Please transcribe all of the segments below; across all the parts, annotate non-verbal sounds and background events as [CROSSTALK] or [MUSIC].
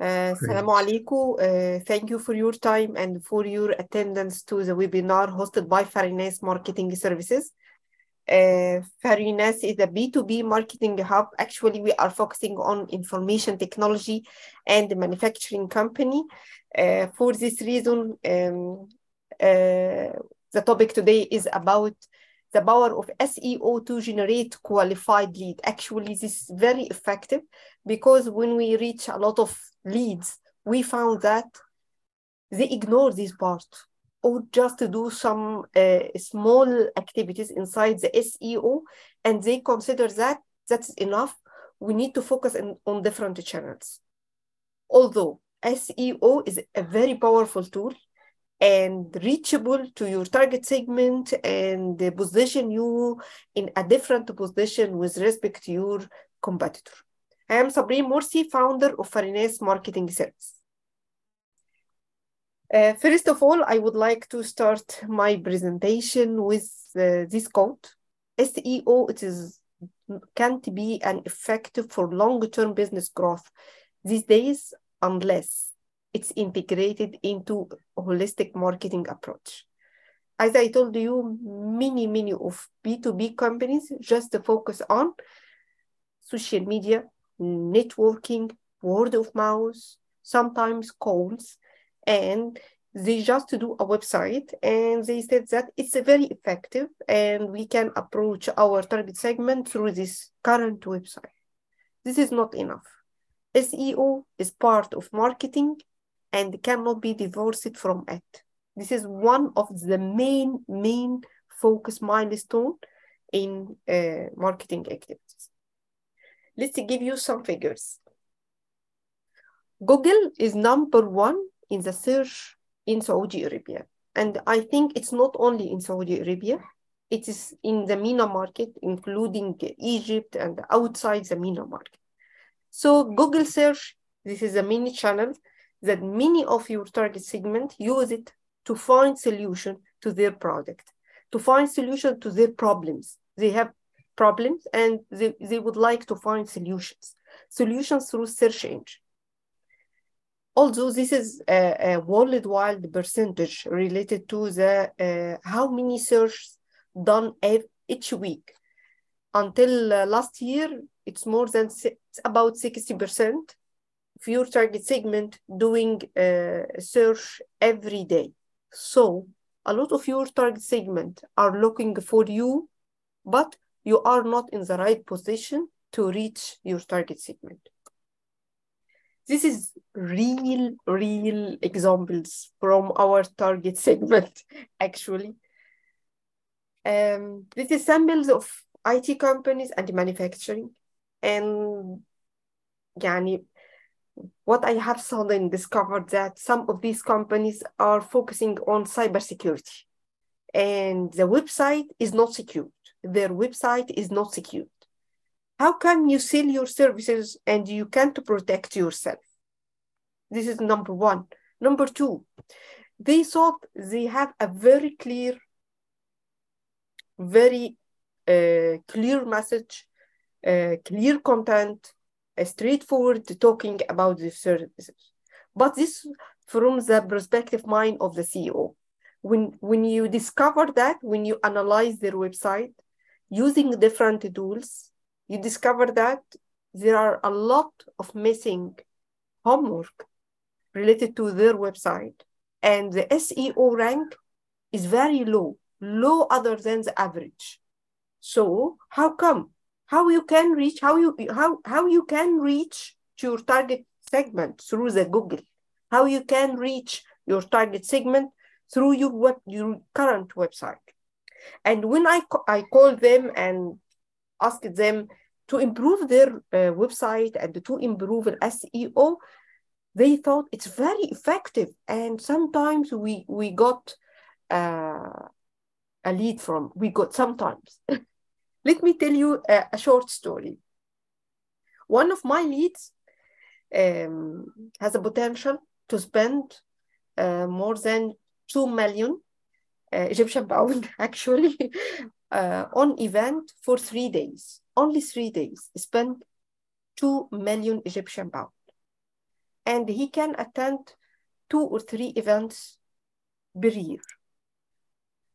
Uh, Assalamu alaikum. Uh, thank you for your time and for your attendance to the webinar hosted by Farinas Marketing Services. Uh, is a B2B marketing hub. Actually, we are focusing on information technology and manufacturing company. Uh, for this reason, um, uh, the topic today is about the power of SEO to generate qualified lead. Actually, this is very effective because when we reach a lot of leads, we found that they ignore this part or just to do some uh, small activities inside the SEO and they consider that that's enough. We need to focus in, on different channels. Although SEO is a very powerful tool and reachable to your target segment and position you in a different position with respect to your competitor. I am Sabrine Morsi, founder of Farinas Marketing Service. Uh, first of all, I would like to start my presentation with uh, this quote. SEO it is, can't be an effective for long-term business growth these days unless it's integrated into a holistic marketing approach. As I told you, many, many of B2B companies just focus on social media, networking, word of mouth, sometimes calls, and they just do a website and they said that it's very effective and we can approach our target segment through this current website. This is not enough. SEO is part of marketing and cannot be divorced from it. This is one of the main, main focus milestone in uh, marketing activities. Let's give you some figures. Google is number one in the search in Saudi Arabia. And I think it's not only in Saudi Arabia, it is in the MENA market, including Egypt and outside the MENA market. So Google search, this is a mini channel that many of your target segment use it to find solution to their product, to find solution to their problems. They have problems and they, they would like to find solutions, solutions through search engine. Although this is a, a worldwide percentage related to the uh, how many searches done each week. Until uh, last year, it's more than it's about 60% of your target segment doing uh, search every day. So a lot of your target segment are looking for you, but you are not in the right position to reach your target segment. This is real, real examples from our target [LAUGHS] segment, actually. Um, this is samples of IT companies and manufacturing. And yani, what I have suddenly discovered that some of these companies are focusing on cybersecurity. And the website is not secured. Their website is not secured. How can you sell your services and you can't protect yourself? This is number one. Number two, they thought they have a very clear, very uh, clear message, uh, clear content, straightforward talking about the services. But this from the perspective mind of the CEO. When, when you discover that, when you analyze their website using different tools, you discover that there are a lot of missing homework related to their website. And the SEO rank is very low, low other than the average. So how come? How you can reach, how you how how you can reach your target segment through the Google, how you can reach your target segment through your web your current website. And when I I call them and ask them to improve their uh, website and to improve an SEO, they thought it's very effective. And sometimes we we got uh, a lead from we got sometimes. [LAUGHS] Let me tell you a, a, short story. One of my leads um, has a potential to spend uh, more than 2 million uh, Egyptian pound [LAUGHS] actually [LAUGHS] uh, on event for three days. Only three days. Spend 2 million Egyptian pound. and he can attend two or three events per year.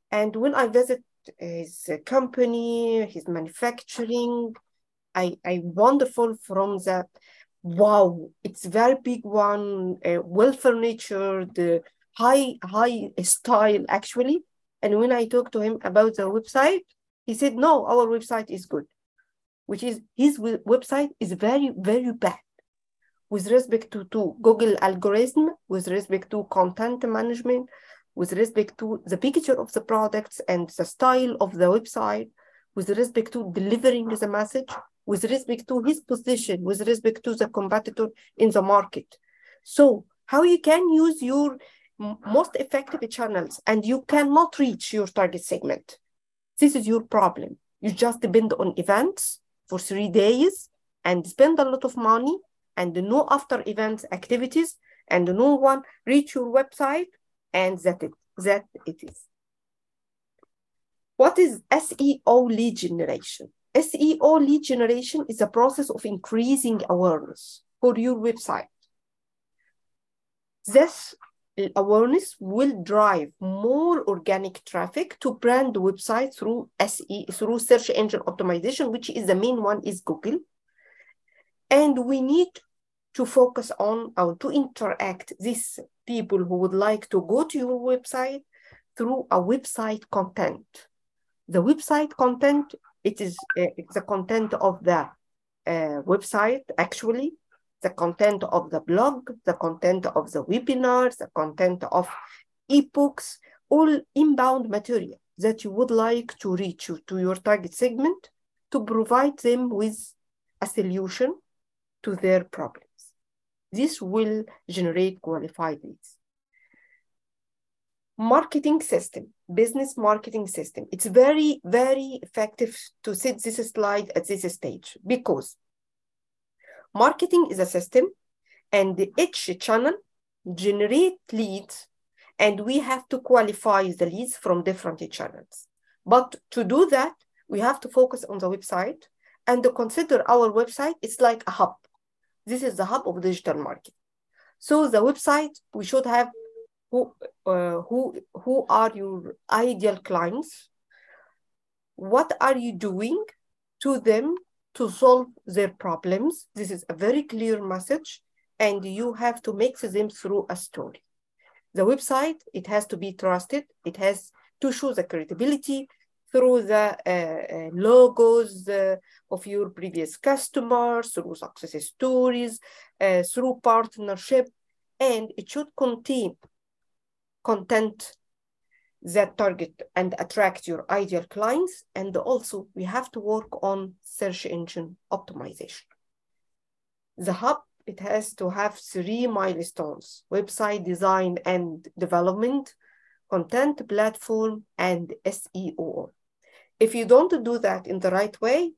And when I visit his company, his manufacturing, I, I wonderful from that, wow, it's very big one, uh, well furnished, uh, high, high style actually. And when I talked to him about the website, he said, no, our website is good, which is his website is very, very bad. With respect to, to Google algorithm, with respect to content management, with respect to the picture of the products and the style of the website, with respect to delivering the message, with respect to his position, with respect to the competitor in the market. So how you can use your most effective channels and you cannot reach your target segment. This is your problem. You just depend on events for three days and spend a lot of money and no after events activities and no one reach your website and that it, that it is. What is SEO lead generation? SEO lead generation is a process of increasing awareness for your website. This awareness will drive more organic traffic to brand website through SE through search engine optimization, which is the main one is Google. And we need to focus on or to interact these people who would like to go to your website through a website content. The website content, it is uh, the content of the uh, website actually, the content of the blog, the content of the webinars, the content of ebooks, all inbound material that you would like to reach to your target segment to provide them with a solution to their problems. This will generate qualified leads. Marketing system, business marketing system. It's very, very effective to set this slide at this stage because marketing is a system and each channel generate leads and we have to qualify the leads from different channels. But to do that, we have to focus on the website and to consider our website, it's like a hub. This is the hub of digital marketing. So the website, we should have who, uh, who, who are your ideal clients? What are you doing to them to solve their problems? This is a very clear message and you have to make them through a story. The website, it has to be trusted. It has to show the credibility through the uh, uh, logos uh, of your previous customers, through success stories, uh, through partnership, and it should contain content that target and attract your ideal clients. And also we have to work on search engine optimization. The hub, it has to have three milestones, website design and development, content platform, and SEO. If you don't do that in the right way,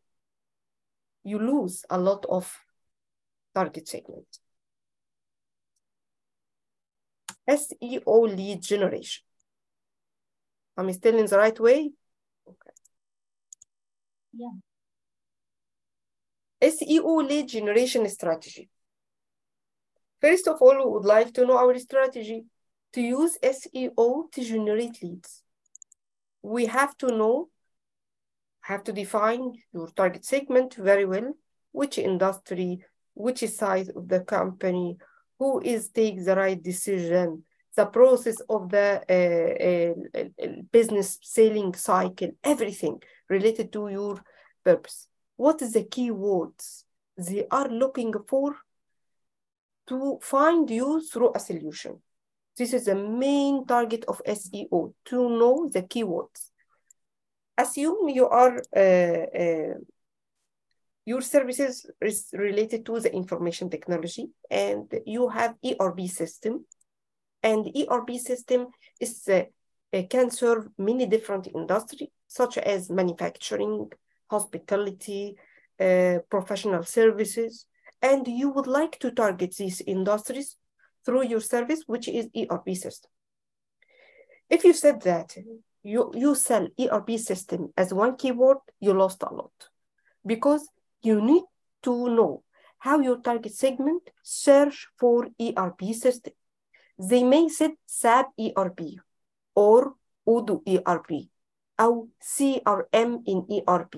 you lose a lot of target segments. SEO lead generation. Am I still in the right way? Okay. Yeah. SEO lead generation strategy. First of all, we would like to know our strategy to use SEO to generate leads. We have to know have to define your target segment very well, which industry, which size of the company, who is takes the right decision, the process of the uh, uh, business selling cycle, everything related to your purpose. What is the keywords they are looking for to find you through a solution? This is the main target of SEO, to know the keywords assume you are uh, uh, your services is related to the information technology and you have ERP system and ERP system is uh, can serve many different industries such as manufacturing, hospitality, uh, professional services, and you would like to target these industries through your service, which is ERP system. If you said that you, you sell ERP system as one keyword, you lost a lot because you need to know how your target segment search for ERP system. They may set SAP ERP or Odoo ERP or CRM in ERP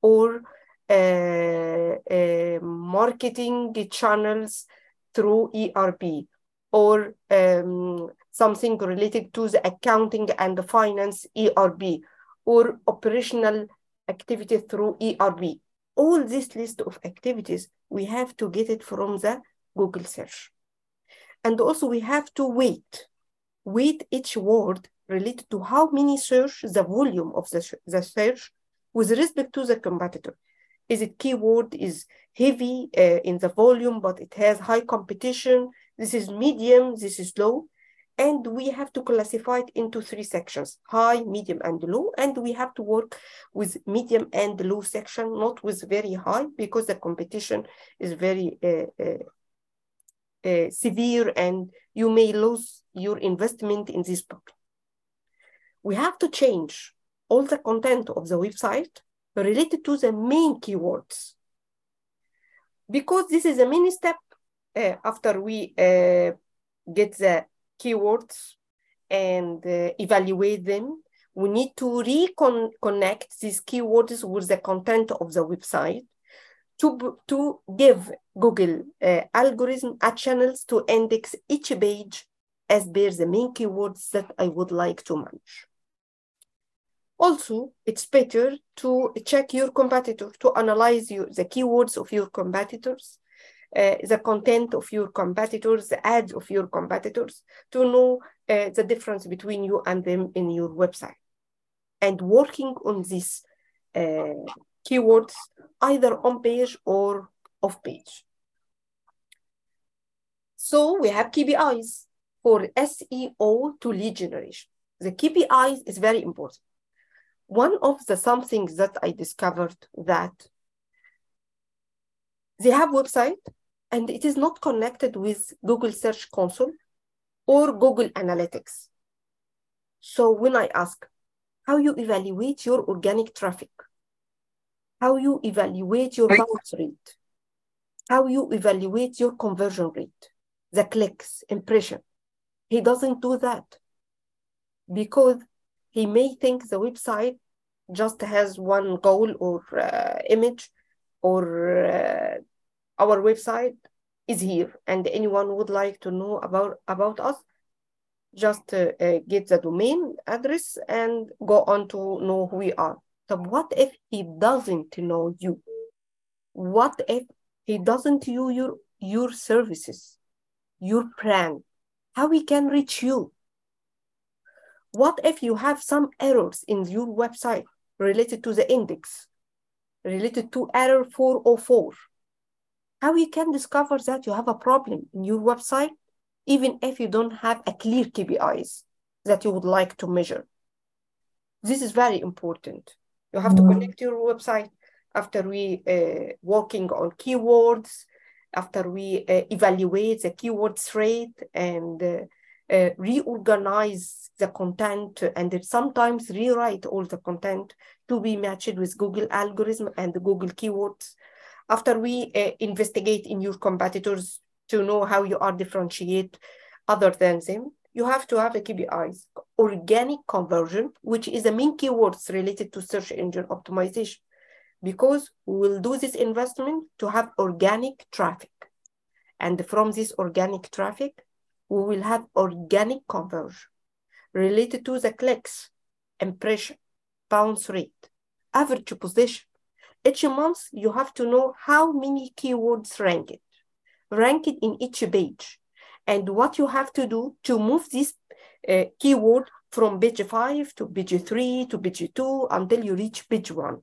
or uh, uh, marketing channels through ERP or um, something related to the accounting and the finance ERB or operational activity through ERB. All this list of activities, we have to get it from the Google search. And also we have to wait, weight each word related to how many search, the volume of the, the search with respect to the competitor. Is it keyword is heavy uh, in the volume, but it has high competition? This is medium, this is low. And we have to classify it into three sections, high, medium, and low. And we have to work with medium and low section, not with very high, because the competition is very uh, uh, uh, severe and you may lose your investment in this book. We have to change all the content of the website related to the main keywords. Because this is a mini step after we uh, get the keywords and uh, evaluate them, we need to reconnect these keywords with the content of the website to, to give Google uh, algorithm a channels to index each page as per the main keywords that I would like to manage. Also, it's better to check your competitor, to analyze your, the keywords of your competitors, uh, the content of your competitors, the ads of your competitors, to know uh, the difference between you and them in your website. And working on these uh, keywords either on page or off page. So we have KPIs for SEO to lead generation. The KPIs is very important. One of the some things that I discovered that they have website and it is not connected with Google Search Console or Google Analytics. So when I ask how you evaluate your organic traffic, how you evaluate your bounce rate, how you evaluate your conversion rate, the clicks, impression. He doesn't do that because he may think the website just has one goal or uh, image or uh, our website is here and anyone would like to know about, about us, just uh, uh get the domain address and go on to know who we are. So what if he doesn't know you? What if he doesn't use your, your services, your brand? How he can reach you? What if you have some errors in your website related to the index, related to error 404? How you can discover that you have a problem in your website, even if you don't have a clear KPIs that you would like to measure? This is very important. You have to connect your website after we uh, working on keywords, after we uh, evaluate the keywords rate and uh, uh, reorganize the content and sometimes rewrite all the content to be matched with Google algorithm and the Google keywords. After we uh, investigate in your competitors to know how you are differentiate other than them, you have to have a KPIs, organic conversion, which is the main keywords related to search engine optimization, because we will do this investment to have organic traffic. And from this organic traffic, we will have organic conversion related to the clicks, impression, bounce rate, average position. Each month, you have to know how many keywords ranked, ranked in each page, and what you have to do to move this uh, keyword from page 5 to page 3 to page 2 until you reach page 1.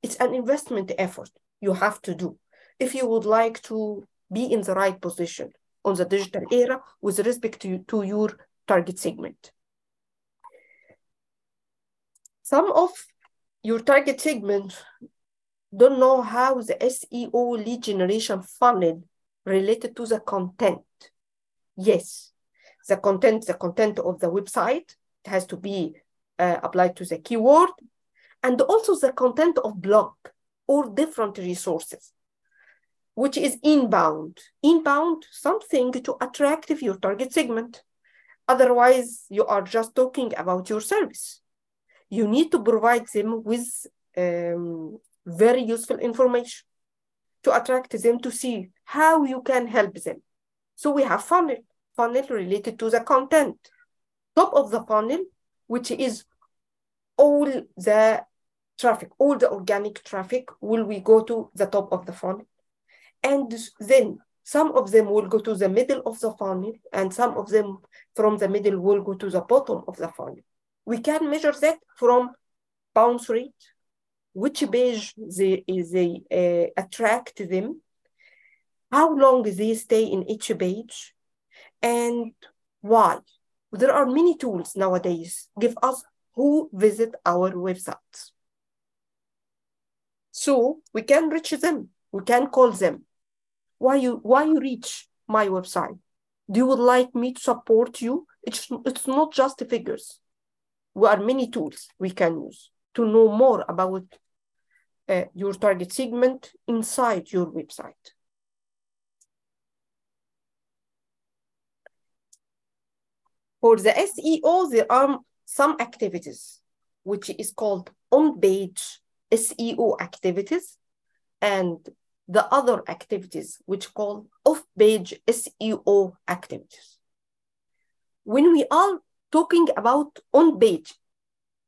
It's an investment effort you have to do if you would like to be in the right position on the digital era with respect to, to your target segment. Some of your target segment don't know how the SEO lead generation funnel related to the content Yes, the content, the content of the website has to be uh, applied to the keyword and also the content of blog or different resources. which is inbound. Inbound, something to attract your target segment. Otherwise, you are just talking about your service. You need to provide them with um, very useful information to attract them to see how you can help them. So we have funnel, funnel related to the content. Top of the funnel, which is all the traffic, all the organic traffic will we go to the top of the funnel. And then some of them will go to the middle of the funnel and some of them from the middle will go to the bottom of the funnel. We can measure that from bounce rate, which page they, they uh, attract them, how long they stay in each page, and why. There are many tools nowadays give us who visit our websites. So we can reach them, we can call them. Why you why you reach my website? Do you would like me to support you? It's, it's not just figures. There are many tools we can use to know more about uh, your target segment inside your website. For the SEO, there are some activities, which is called on-page SEO activities, and the other activities, which called off-page SEO activities. When we are talking about on-page,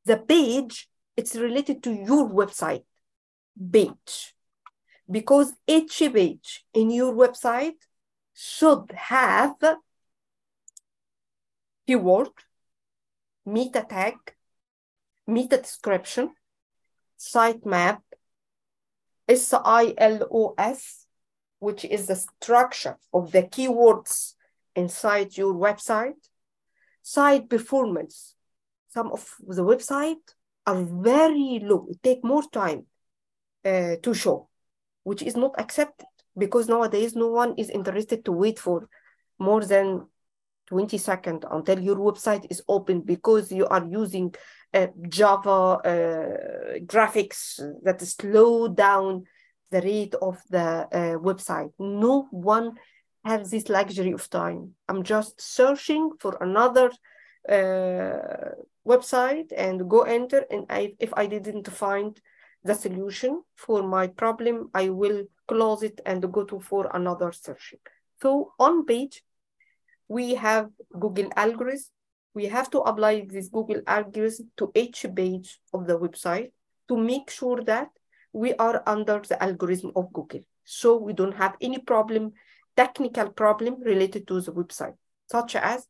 the page, it's related to your website page, because each page in your website should have keyword, meta tag, meta description, sitemap, SILOS, which is the structure of the keywords inside your website, site performance. Some of the website are very low. It take more time uh, to show, which is not accepted because nowadays no one is interested to wait for more than 20 seconds until your website is open because you are using uh, Java uh, graphics that slow down the rate of the uh, website. No one has this luxury of time. I'm just searching for another uh, website and go enter and I, if I didn't find the solution for my problem, I will close it and go to for another searching. So on page, we have Google algorithm. We have to apply this Google algorithm to each page of the website to make sure that we are under the algorithm of Google. So we don't have any problem, technical problem related to the website, such as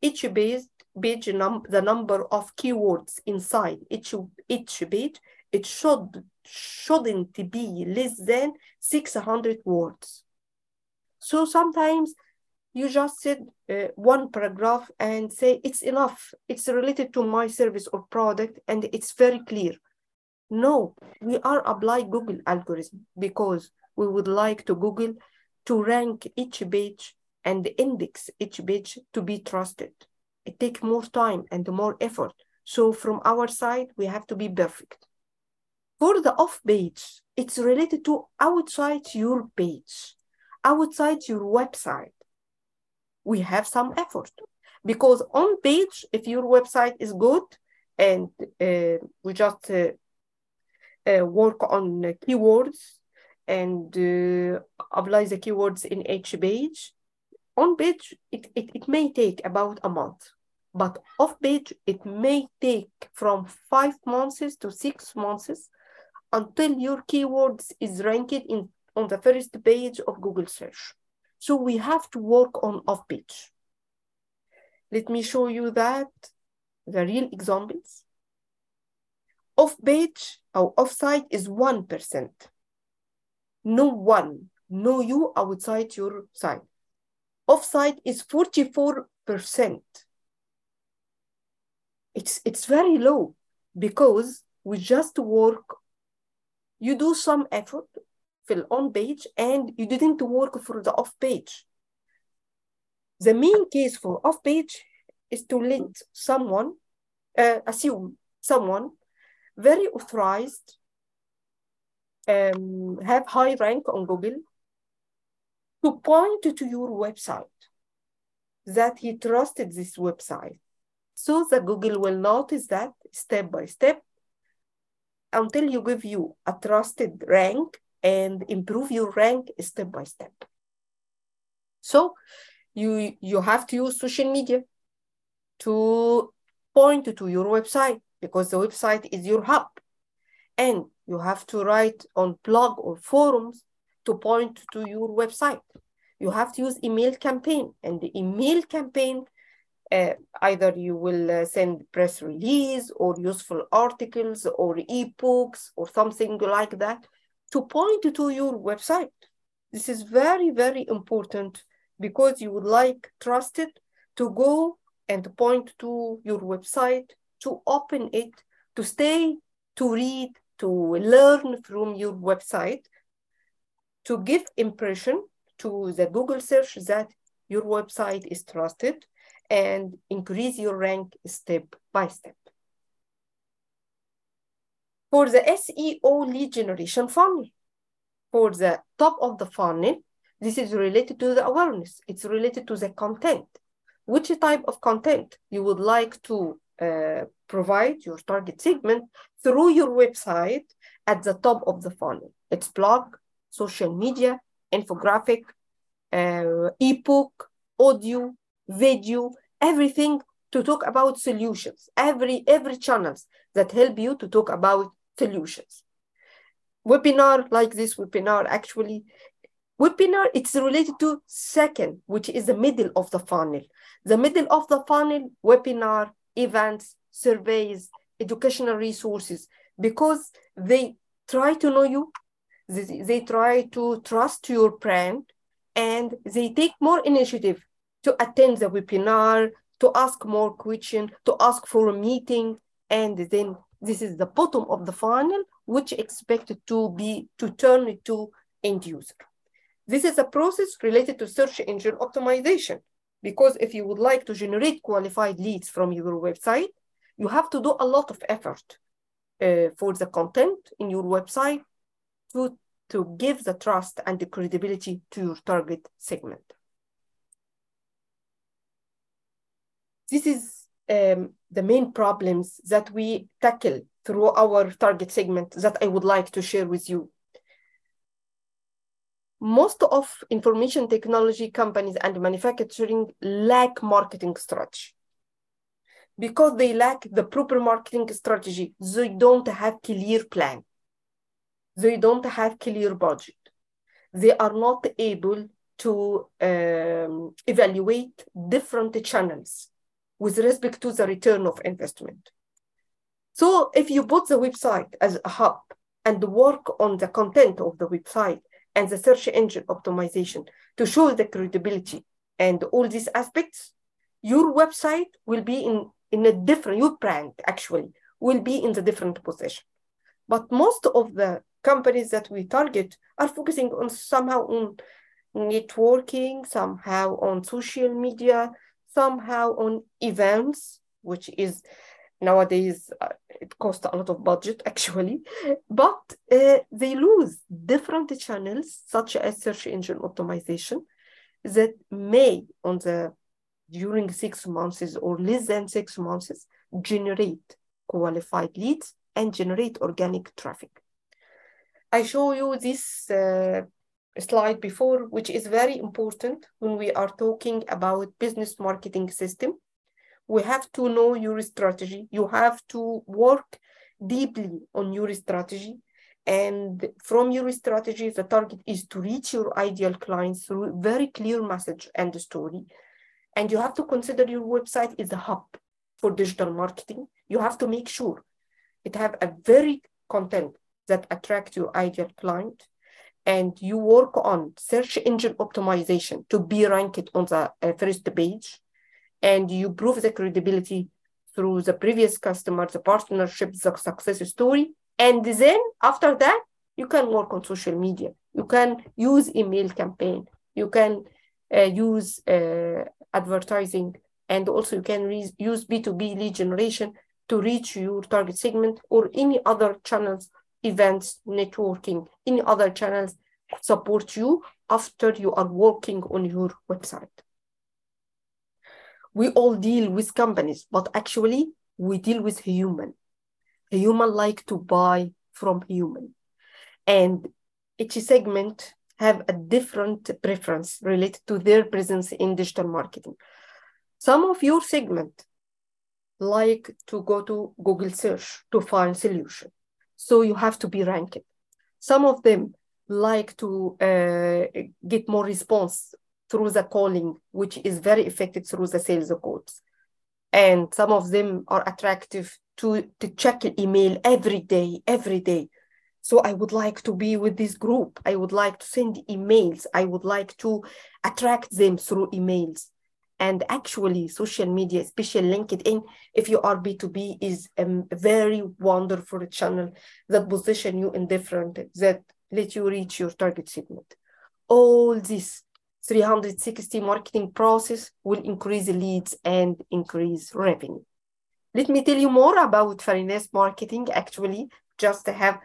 each page, page num the number of keywords inside each, each page, it should, shouldn't be less than 600 words. So sometimes you just said uh, one paragraph and say it's enough. It's related to my service or product and it's very clear. No, we are apply Google algorithm because we would like to Google to rank each page and index each page to be trusted. It takes more time and more effort. So from our side, we have to be perfect. For the off page, it's related to outside your page, outside your website. We have some effort because on page, if your website is good and uh, we just uh, uh, work on keywords and uh, apply the keywords in each page. On page, it, it, it may take about a month, but off page, it may take from five months to six months until your keywords is ranked in on the first page of Google search. So we have to work on off page. Let me show you that, the real examples. Off page or offsite is 1%. No one, no you outside your site. Offsite is 44%. It's, it's very low because we just work, you do some effort, fill on page, and you didn't work for the off page. The main case for off page is to let someone, uh, assume someone very authorized, um, have high rank on Google, to point to your website that he trusted this website. So the Google will notice that step by step until you give you a trusted rank and improve your rank step by step. So you, you have to use social media to point to your website because the website is your hub. And you have to write on blog or forums to point to your website. You have to use email campaign and the email campaign uh, either you will uh, send press release or useful articles or ebooks or something like that to point to your website. This is very, very important because you would like trusted to go and point to your website, to open it, to stay, to read, to learn from your website, to give impression to the Google search that your website is trusted and increase your rank step by step. For the SEO lead generation funnel, for the top of the funnel, this is related to the awareness. It's related to the content. Which type of content you would like to uh, provide your target segment through your website at the top of the funnel. It's blog, social media, infographic, uh, ebook, audio, video, everything to talk about solutions, every, every channels that help you to talk about solutions. Webinar like this webinar, actually, webinar, it's related to second, which is the middle of the funnel. The middle of the funnel, webinar, events, surveys, educational resources, because they try to know you, they, they try to trust your brand, and they take more initiative to attend the webinar, to ask more questions, to ask for a meeting, and then this is the bottom of the funnel, which expected to be to turn to end user. This is a process related to search engine optimization, because if you would like to generate qualified leads from your website, you have to do a lot of effort uh, for the content in your website to, to give the trust and the credibility to your target segment. This is um, the main problems that we tackle through our target segment that I would like to share with you. Most of information technology companies and manufacturing lack marketing strategy. Because they lack the proper marketing strategy, they don't have clear plan. They don't have clear budget. They are not able to um, evaluate different channels with respect to the return of investment. So if you put the website as a hub and work on the content of the website and the search engine optimization to show the credibility and all these aspects, your website will be in, in a different, your brand actually will be in the different position. But most of the companies that we target are focusing on somehow on networking, somehow on social media, somehow on events, which is nowadays uh, it costs a lot of budget [LAUGHS] actually. But uh, they lose different channels such as search engine optimization that may on the during six months or less than six months generate qualified leads and generate organic traffic. I show you this uh, slide before which is very important when we are talking about business marketing system we have to know your strategy. You have to work deeply on your strategy. And from your strategy, the target is to reach your ideal clients through very clear message and story. And you have to consider your website is a hub for digital marketing. You have to make sure it have a very content that attract your ideal client and you work on search engine optimization to be ranked on the uh, first page and you prove the credibility through the previous customer, the partnership, the success story. And then after that, you can work on social media. You can use email campaign. You can uh, use uh, advertising. And also you can use B2B lead generation to reach your target segment or any other channels, events, networking, any other channels support you after you are working on your website. We all deal with companies, but actually we deal with human. Human like to buy from human. And each segment have a different preference related to their presence in digital marketing. Some of your segment like to go to Google search to find solution. So you have to be ranked. Some of them like to uh, get more response through the calling, which is very effective through the sales codes. And some of them are attractive to, to check email every day, every day. So I would like to be with this group. I would like to send emails. I would like to attract them through emails. And actually, social media, especially LinkedIn, if you are B2B, is a very wonderful channel that position you in different, that let you reach your target segment. All this 360 marketing process will increase leads and increase revenue. Let me tell you more about Farinas marketing. Actually, just to have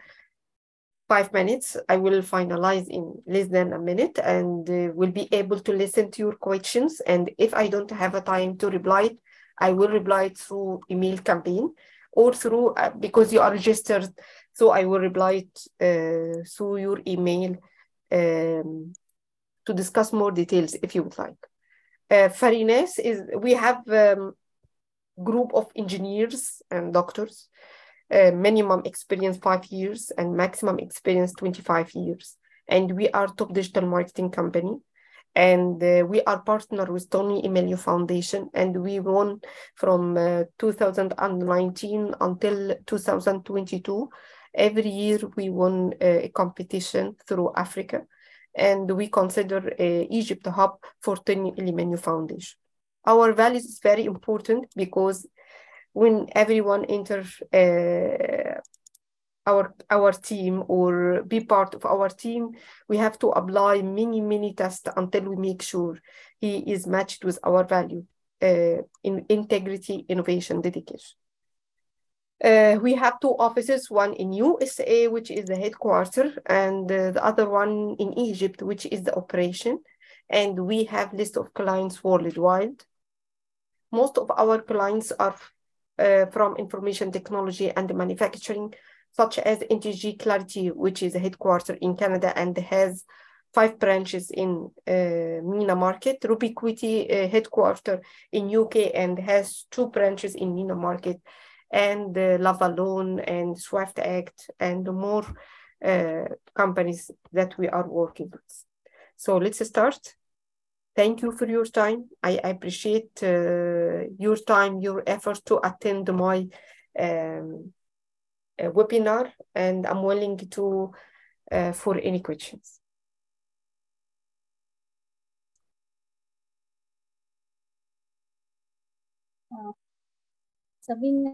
five minutes. I will finalize in less than a minute and uh, will be able to listen to your questions. And if I don't have a time to reply, I will reply through email campaign or through, uh, because you are registered, so I will reply uh, through your email um, to discuss more details if you would like. Uh, Farinas is, we have um, group of engineers and doctors uh, minimum experience five years and maximum experience 25 years. And we are top digital marketing company. And uh, we are partner with Tony Elumelu Foundation. And we won from uh, 2019 until 2022. Every year we won a competition through Africa. And we consider Egypt a hub for Tony Elumelu Foundation. Our values is very important because when everyone enters uh, our our team or be part of our team, we have to apply many many tests until we make sure he is matched with our value uh, in integrity, innovation, dedication. Uh, we have two offices, one in USA, which is the headquarters, and uh, the other one in Egypt, which is the operation. And we have list of clients worldwide. Most of our clients are uh, from information technology and manufacturing, such as NTG Clarity, which is a headquarter in Canada and has five branches in uh, MENA market. Rubiquity uh, headquarter in UK and has two branches in MENA market, and uh, Lavalone and Swift Act and more uh, companies that we are working with. So let's start. Thank you for your time. I appreciate uh, your time, your effort to attend my um, uh, webinar, and I'm willing to uh, for any questions. Sabina